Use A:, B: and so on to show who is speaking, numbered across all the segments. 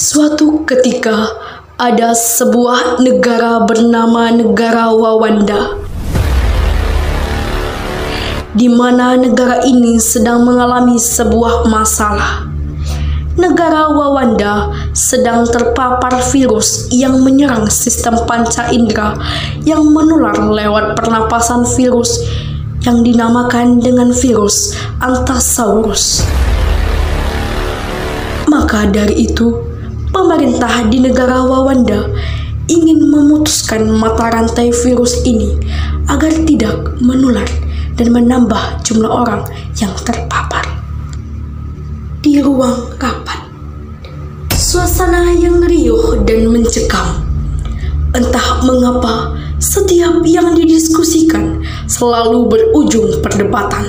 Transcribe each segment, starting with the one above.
A: suatu ketika, ada sebuah negara bernama Negara Wawanda, di mana negara ini sedang mengalami sebuah masalah. Negara Wawanda sedang terpapar virus yang menyerang sistem panca indera yang menular lewat pernapasan virus yang dinamakan dengan virus Antasaurus. Maka dari itu, pemerintah di negara Wawanda ingin memutuskan mata rantai virus ini agar tidak menular dan menambah jumlah orang yang terpapar. Di ruang rapat, suasana yang riuh dan mencekam. Entah mengapa setiap yang didiskusikan selalu berujung perdebatan.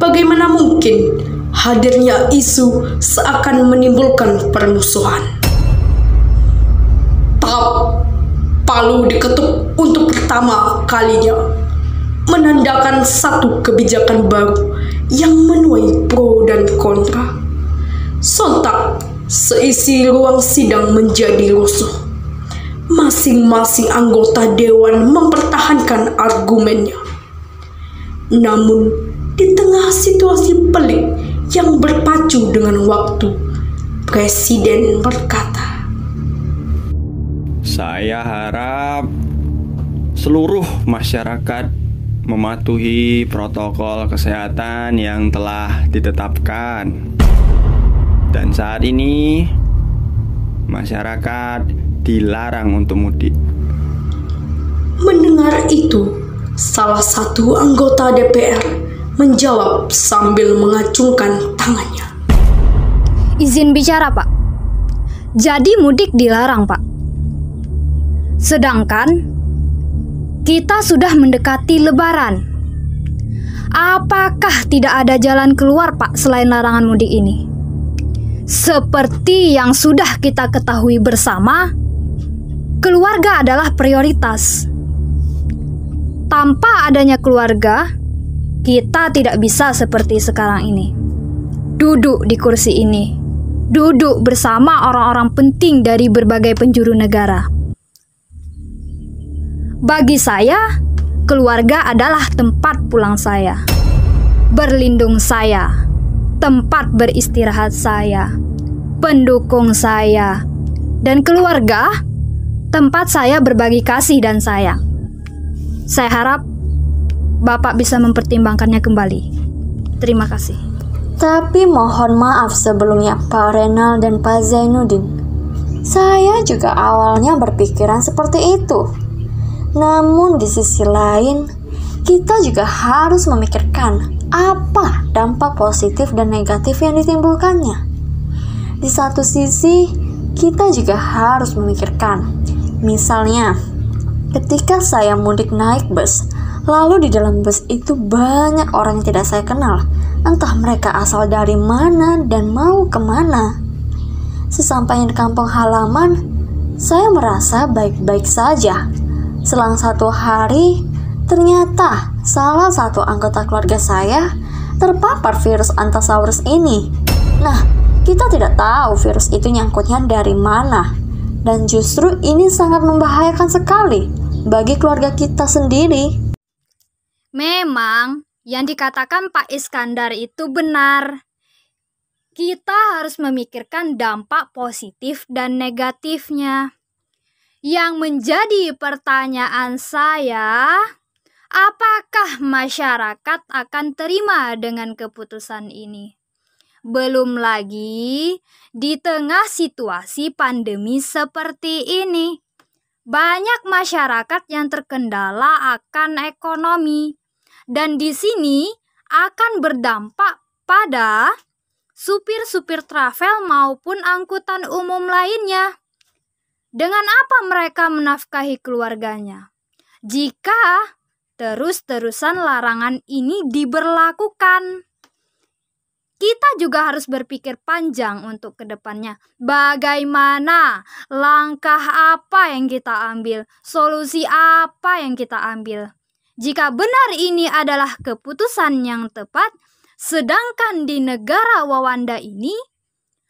A: Bagaimana mungkin hadirnya isu seakan menimbulkan permusuhan? Tap palu diketuk untuk pertama kalinya menandakan satu kebijakan baru yang menuai pro dan kontra. Sontak, seisi ruang sidang menjadi rusuh. Masing-masing anggota dewan mempertahankan argumennya. Namun, di tengah situasi pelik yang berpacu dengan waktu, Presiden berkata,
B: Saya harap seluruh masyarakat mematuhi protokol kesehatan yang telah ditetapkan. Dan saat ini masyarakat dilarang untuk mudik.
A: Mendengar itu, salah satu anggota DPR menjawab sambil mengacungkan tangannya.
C: Izin bicara, Pak. Jadi mudik dilarang, Pak. Sedangkan kita sudah mendekati lebaran. Apakah tidak ada jalan keluar, Pak, selain larangan mudik ini? Seperti yang sudah kita ketahui bersama, keluarga adalah prioritas. Tanpa adanya keluarga, kita tidak bisa seperti sekarang ini. Duduk di kursi ini, duduk bersama orang-orang penting dari berbagai penjuru negara. Bagi saya, keluarga adalah tempat pulang saya, berlindung saya, tempat beristirahat saya, pendukung saya, dan keluarga tempat saya berbagi kasih dan sayang. Saya harap Bapak bisa mempertimbangkannya kembali. Terima kasih.
D: Tapi mohon maaf sebelumnya Pak Renal dan Pak Zainuddin. Saya juga awalnya berpikiran seperti itu. Namun di sisi lain, kita juga harus memikirkan apa dampak positif dan negatif yang ditimbulkannya. Di satu sisi, kita juga harus memikirkan, misalnya, ketika saya mudik naik bus, lalu di dalam bus itu banyak orang yang tidak saya kenal, entah mereka asal dari mana dan mau ke mana. Sesampainya di kampung halaman, saya merasa baik-baik saja Selang satu hari, ternyata salah satu anggota keluarga saya terpapar virus antasaurus ini. Nah, kita tidak tahu virus itu nyangkutnya dari mana. Dan justru ini sangat membahayakan sekali bagi keluarga kita sendiri.
C: Memang yang dikatakan Pak Iskandar itu benar. Kita harus memikirkan dampak positif dan negatifnya. Yang menjadi pertanyaan saya, apakah masyarakat akan terima dengan keputusan ini? Belum lagi di tengah situasi pandemi seperti ini, banyak masyarakat yang terkendala akan ekonomi, dan di sini akan berdampak pada supir-supir travel maupun angkutan umum lainnya. Dengan apa mereka menafkahi keluarganya? Jika terus-terusan larangan ini diberlakukan, kita juga harus berpikir panjang untuk ke depannya. Bagaimana langkah apa yang kita ambil, solusi apa yang kita ambil. Jika benar ini adalah keputusan yang tepat, sedangkan di negara Wawanda ini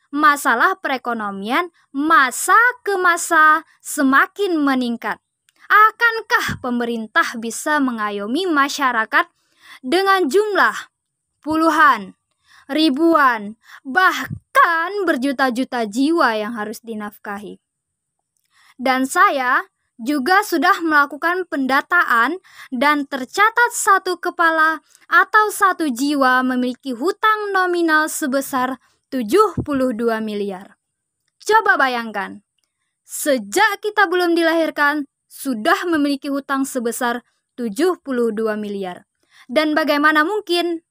C: masalah perekonomian masa ke masa semakin meningkat. Akankah pemerintah bisa mengayomi masyarakat dengan jumlah puluhan, ribuan, bahkan berjuta-juta jiwa yang harus dinafkahi? Dan saya juga sudah melakukan pendataan dan tercatat satu kepala atau satu jiwa memiliki hutang nominal sebesar 72 miliar. Coba bayangkan, sejak kita belum dilahirkan sudah memiliki hutang sebesar 72 miliar. Dan bagaimana mungkin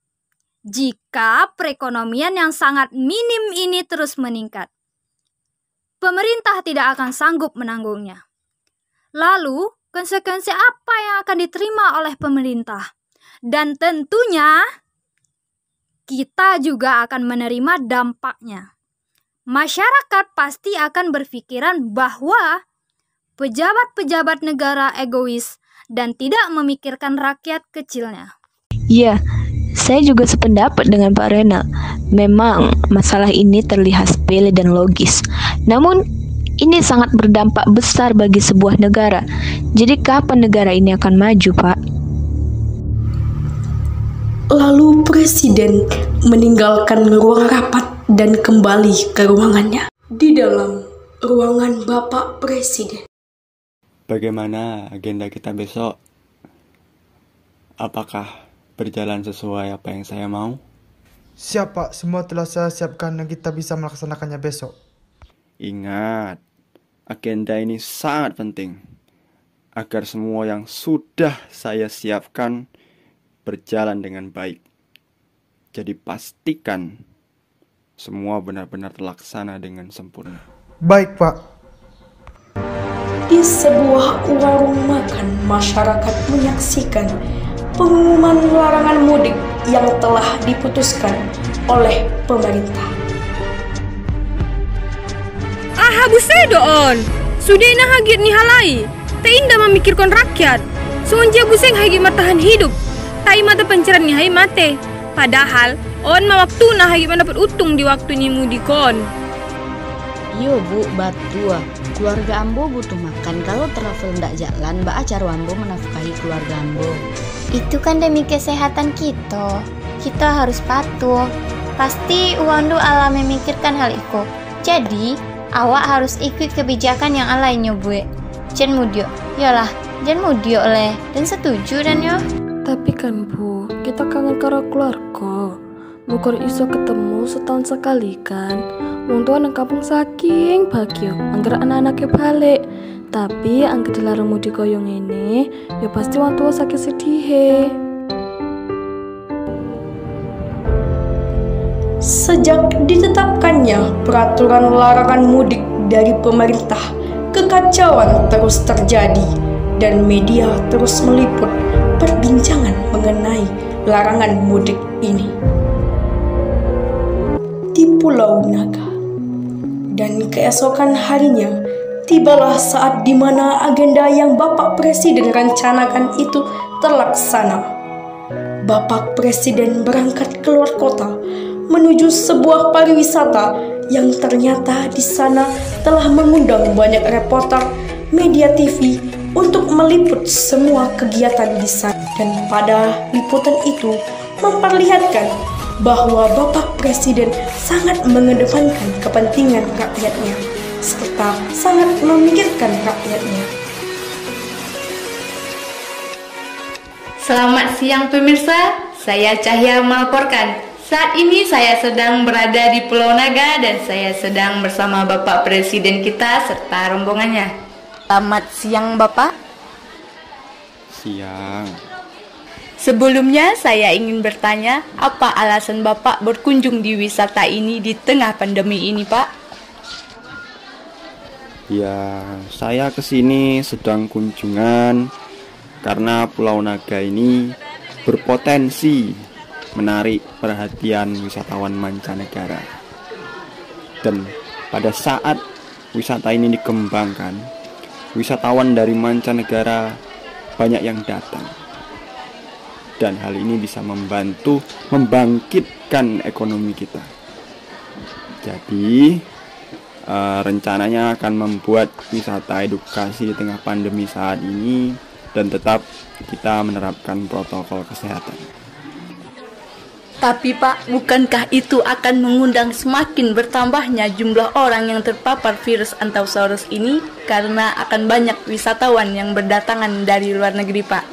C: jika perekonomian yang sangat minim ini terus meningkat? Pemerintah tidak akan sanggup menanggungnya. Lalu, konsekuensi apa yang akan diterima oleh pemerintah? Dan tentunya kita juga akan menerima dampaknya. Masyarakat pasti akan berpikiran bahwa pejabat-pejabat negara egois dan tidak memikirkan rakyat kecilnya.
E: Iya, saya juga sependapat dengan Pak Renal. Memang masalah ini terlihat sepele dan logis. Namun ini sangat berdampak besar bagi sebuah negara. Jadi kapan negara ini akan maju, Pak?
A: Lalu presiden meninggalkan ruang rapat dan kembali ke ruangannya. Di dalam ruangan Bapak Presiden.
B: Bagaimana agenda kita besok? Apakah berjalan sesuai apa yang saya mau?
F: Siap Pak, semua telah saya siapkan dan kita bisa melaksanakannya besok.
B: Ingat, agenda ini sangat penting agar semua yang sudah saya siapkan berjalan dengan baik. Jadi pastikan semua benar-benar terlaksana dengan sempurna.
F: Baik Pak,
A: Di sebuah warung makan, masyarakat menyaksikan pengumuman larangan mudik yang telah diputuskan oleh pemerintah.
G: Ah, busedo on. Sudah na hagit ni halai. Tak indah memikirkan rakyat. Semenjak buseng hagi matahan hidup. Tak mata pencerahan ni hai mate. Padahal, on ma waktu na hagi mendapat untung di waktu ni mudikon.
H: Yo bu, batua. Keluarga Ambo butuh makan. Kalau travel ndak jalan, Mbak Acar Ambo menafkahi keluarga Ambo.
I: Itu kan demi kesehatan kita. Kita harus patuh. Pasti Uwandu ala memikirkan hal itu. Jadi, awak harus ikut kebijakan yang alainya, Bu. Jen mudio. Yalah, jen mudio oleh. Dan setuju dan yo.
J: Tapi kan bu, kita kangen karo keluarga. Mukor iso ketemu setahun sekali kan. Wong tua nang kampung saking bahagia, angger anak-anaknya balik. Tapi angger dilarang mudik koyo ngene, ya pasti wong tua sakit sedih.
A: Sejak ditetapkannya peraturan larangan mudik dari pemerintah, kekacauan terus terjadi dan media terus meliput perbincangan mengenai larangan mudik ini. Di Pulau Naga. Dan keesokan harinya, tibalah saat di mana agenda yang Bapak Presiden rencanakan itu terlaksana. Bapak Presiden berangkat keluar kota menuju sebuah pariwisata yang ternyata di sana telah mengundang banyak reporter media TV untuk meliput semua kegiatan di sana. Dan pada liputan itu memperlihatkan bahwa Bapak Presiden sangat mengedepankan kepentingan rakyatnya serta sangat memikirkan rakyatnya.
K: Selamat siang pemirsa, saya Cahya melaporkan. Saat ini saya sedang berada di Pulau Naga dan saya sedang bersama Bapak Presiden kita serta rombongannya.
H: Selamat siang Bapak.
B: Siang.
K: Sebelumnya saya ingin bertanya, apa alasan Bapak berkunjung di wisata ini di tengah pandemi ini, Pak?
B: Ya, saya ke sini sedang kunjungan karena Pulau Naga ini berpotensi menarik perhatian wisatawan mancanegara. Dan pada saat wisata ini dikembangkan, wisatawan dari mancanegara banyak yang datang dan hal ini bisa membantu membangkitkan ekonomi kita. Jadi uh, rencananya akan membuat wisata edukasi di tengah pandemi saat ini dan tetap kita menerapkan protokol kesehatan.
K: Tapi Pak, bukankah itu akan mengundang semakin bertambahnya jumlah orang yang terpapar virus Anthracosaurus ini karena akan banyak wisatawan yang berdatangan dari luar negeri, Pak?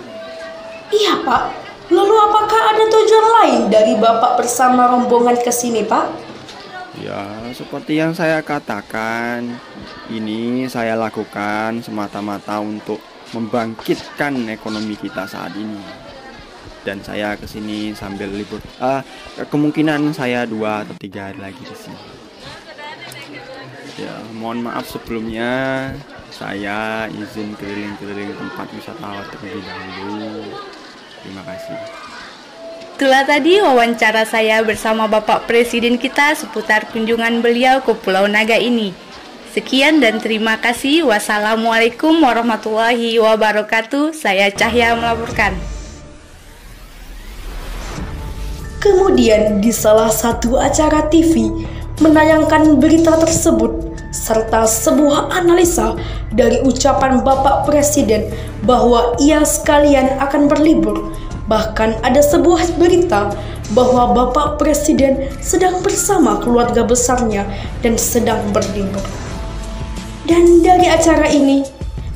A: Iya, Pak. Lalu apakah ada tujuan lain dari Bapak bersama rombongan ke sini, Pak?
B: Ya, seperti yang saya katakan, ini saya lakukan semata-mata untuk membangkitkan ekonomi kita saat ini dan saya ke sini sambil libur. Uh, kemungkinan saya dua atau tiga hari lagi di sini. Ya, mohon maaf sebelumnya saya izin keliling-keliling tempat wisata terlebih dahulu. Terima kasih.
K: Itulah tadi wawancara saya bersama Bapak Presiden kita seputar kunjungan beliau ke Pulau Naga ini. Sekian dan terima kasih. Wassalamualaikum warahmatullahi wabarakatuh. Saya Cahya melaporkan.
A: Kemudian di salah satu acara TV menayangkan berita tersebut serta sebuah analisa dari ucapan Bapak Presiden bahwa ia sekalian akan berlibur. Bahkan ada sebuah berita bahwa Bapak Presiden sedang bersama keluarga besarnya dan sedang berlibur. Dan dari acara ini,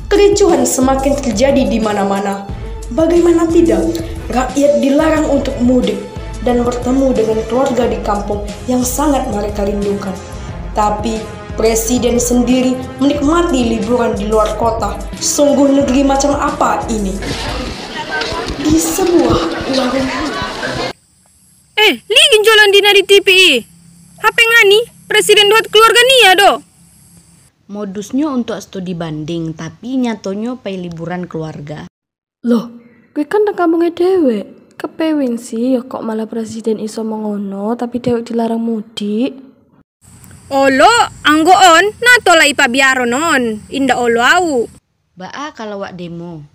A: kericuhan semakin terjadi di mana-mana. Bagaimana tidak, rakyat dilarang untuk mudik dan bertemu dengan keluarga di kampung yang sangat mereka rindukan. Tapi Presiden sendiri menikmati liburan di luar kota. Sungguh negeri macam apa ini? Di sebuah warung.
G: Eh, ligin jualan di nari TV. HP ngani, Presiden buat keluarga nia do.
H: Modusnya untuk studi banding, tapi nyatonya pay liburan keluarga.
J: Loh, gue kan nang kampungnya dewe. Kepewin sih ya kok malah presiden iso mengono tapi dewek dilarang mudik.
G: Olo, anggo on, nato lah ipa biaro non, inda olo au.
H: Baa kalau wak demo.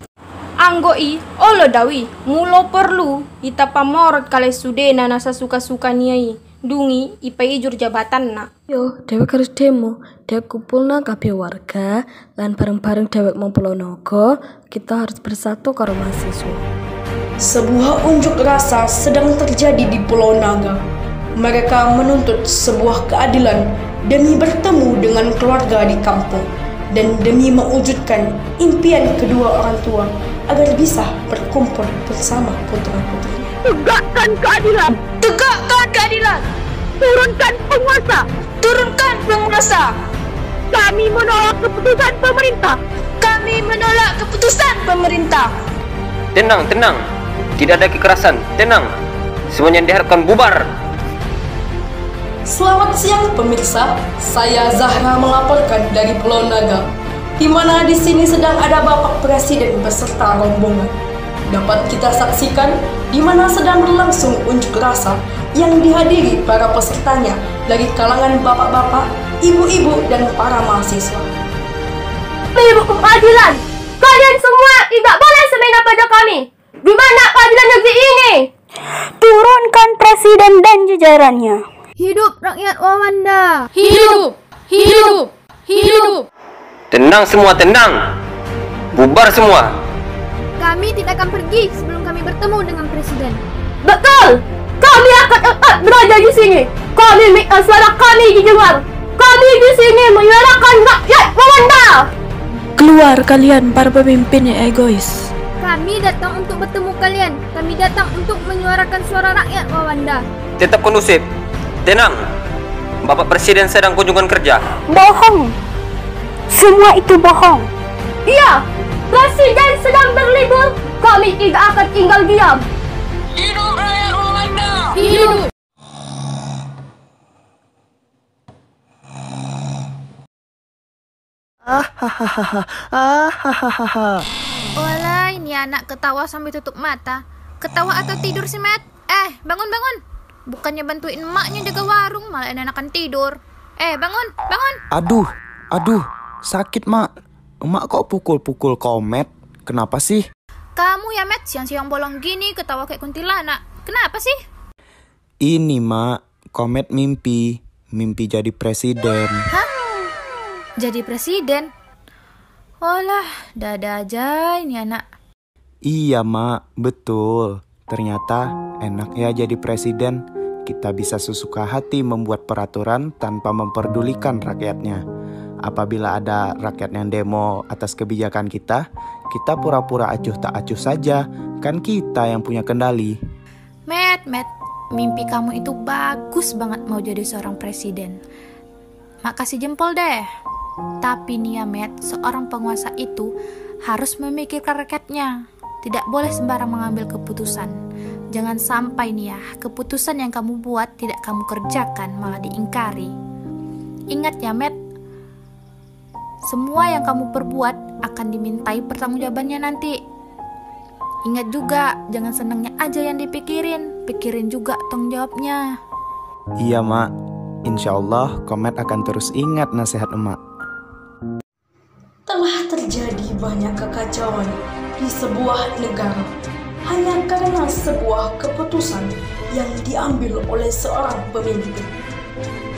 G: Anggo i, olo dawi, mulo perlu, ita pamorot kale sude nasa suka-suka niai. Dungi, ipa ijur jabatan na.
J: Yo, dewek harus demo. Dewek kumpul na kabeh warga, lan bareng-bareng dewek mau pulau nogo, kita harus bersatu karo mahasiswa.
A: Sebuah unjuk rasa sedang terjadi di Pulau Naga. Mereka menuntut sebuah keadilan demi bertemu dengan keluarga di kampung dan demi mewujudkan impian kedua orang tua agar bisa berkumpul bersama putra-putrinya.
L: Tegakkan keadilan!
M: Tegakkan keadilan!
L: Turunkan penguasa!
M: Turunkan penguasa!
L: Kami menolak keputusan pemerintah!
M: Kami menolak keputusan pemerintah!
N: Tenang, tenang! Tidak ada kekerasan, tenang. Semuanya diharapkan bubar.
A: Selamat siang pemirsa, saya Zahra melaporkan dari Pulau Naga, di mana di sini sedang ada Bapak Presiden beserta rombongan. Dapat kita saksikan di mana sedang berlangsung unjuk rasa yang dihadiri para pesertanya dari kalangan bapak-bapak, ibu-ibu, dan para mahasiswa.
L: Ibu keadilan, kalian semua tidak boleh semena pada kami. Di mana keadilan negeri ini?
O: Turunkan presiden dan jajarannya.
P: Hidup rakyat Wawanda.
G: Hidup, hidup, hidup.
N: Tenang semua, tenang. Bubar semua.
P: Kami tidak akan pergi sebelum kami bertemu dengan presiden.
L: Betul. Kami akan tetap berada di sini. Kami minta suara kami didengar. Kami di sini menyuarakan rakyat Wawanda.
J: Keluar kalian para pemimpin yang egois.
P: Kami datang untuk bertemu kalian. Kami datang untuk menyuarakan suara rakyat Wawanda.
N: Tetap kondusif. Tenang. Bapak Presiden sedang kunjungan kerja.
O: Bohong. Semua itu bohong.
L: Iya. Presiden sedang berlibur. Kami tidak akan tinggal diam.
M: Hidup rakyat Wawanda.
G: Hidup.
Q: Ah hahaha. Ah hahaha.
P: Wala, ini anak ketawa sambil tutup mata. Ketawa atau tidur sih, Matt? Eh, bangun, bangun. Bukannya bantuin emaknya jaga warung, malah enakan tidur. Eh, bangun, bangun.
Q: Aduh, aduh, sakit, Mak. Emak kok pukul-pukul komet? Kenapa sih?
P: Kamu ya, Matt, siang-siang bolong gini ketawa kayak kuntilanak. Kenapa sih?
Q: Ini, Mak, komet mimpi. mimpi jadi presiden.
P: Hah? Jadi presiden? Olah, dada aja ini anak.
Q: Iya, Mak, betul. Ternyata enak ya jadi presiden. Kita bisa sesuka hati membuat peraturan tanpa memperdulikan rakyatnya. Apabila ada rakyat yang demo atas kebijakan kita, kita pura-pura acuh tak acuh saja. Kan kita yang punya kendali.
P: Matt, Matt, mimpi kamu itu bagus banget mau jadi seorang presiden. Makasih jempol deh. Tapi nih Matt, seorang penguasa itu harus memikirkan rakyatnya. Tidak boleh sembarang mengambil keputusan. Jangan sampai nih ya, keputusan yang kamu buat tidak kamu kerjakan, malah diingkari. Ingat ya, Matt, semua yang kamu perbuat akan dimintai pertanggungjawabannya nanti. Ingat juga, jangan senangnya aja yang dipikirin, pikirin juga tanggung jawabnya.
Q: Iya, Mak. Insya Allah, Komet akan terus ingat nasihat emak.
A: Telah terjadi banyak kekacauan di sebuah negara hanya karena sebuah keputusan yang diambil oleh seorang pemimpin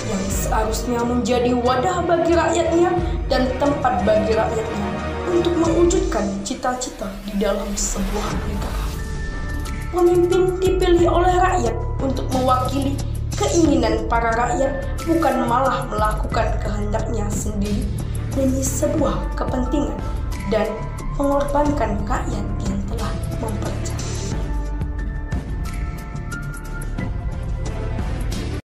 A: yang seharusnya menjadi wadah bagi rakyatnya dan tempat bagi rakyatnya untuk mewujudkan cita-cita di dalam sebuah negara. Pemimpin dipilih oleh rakyat untuk mewakili keinginan para rakyat bukan malah melakukan kehendaknya sendiri demi sebuah kepentingan dan mengorbankan rakyat yang telah mempercayai.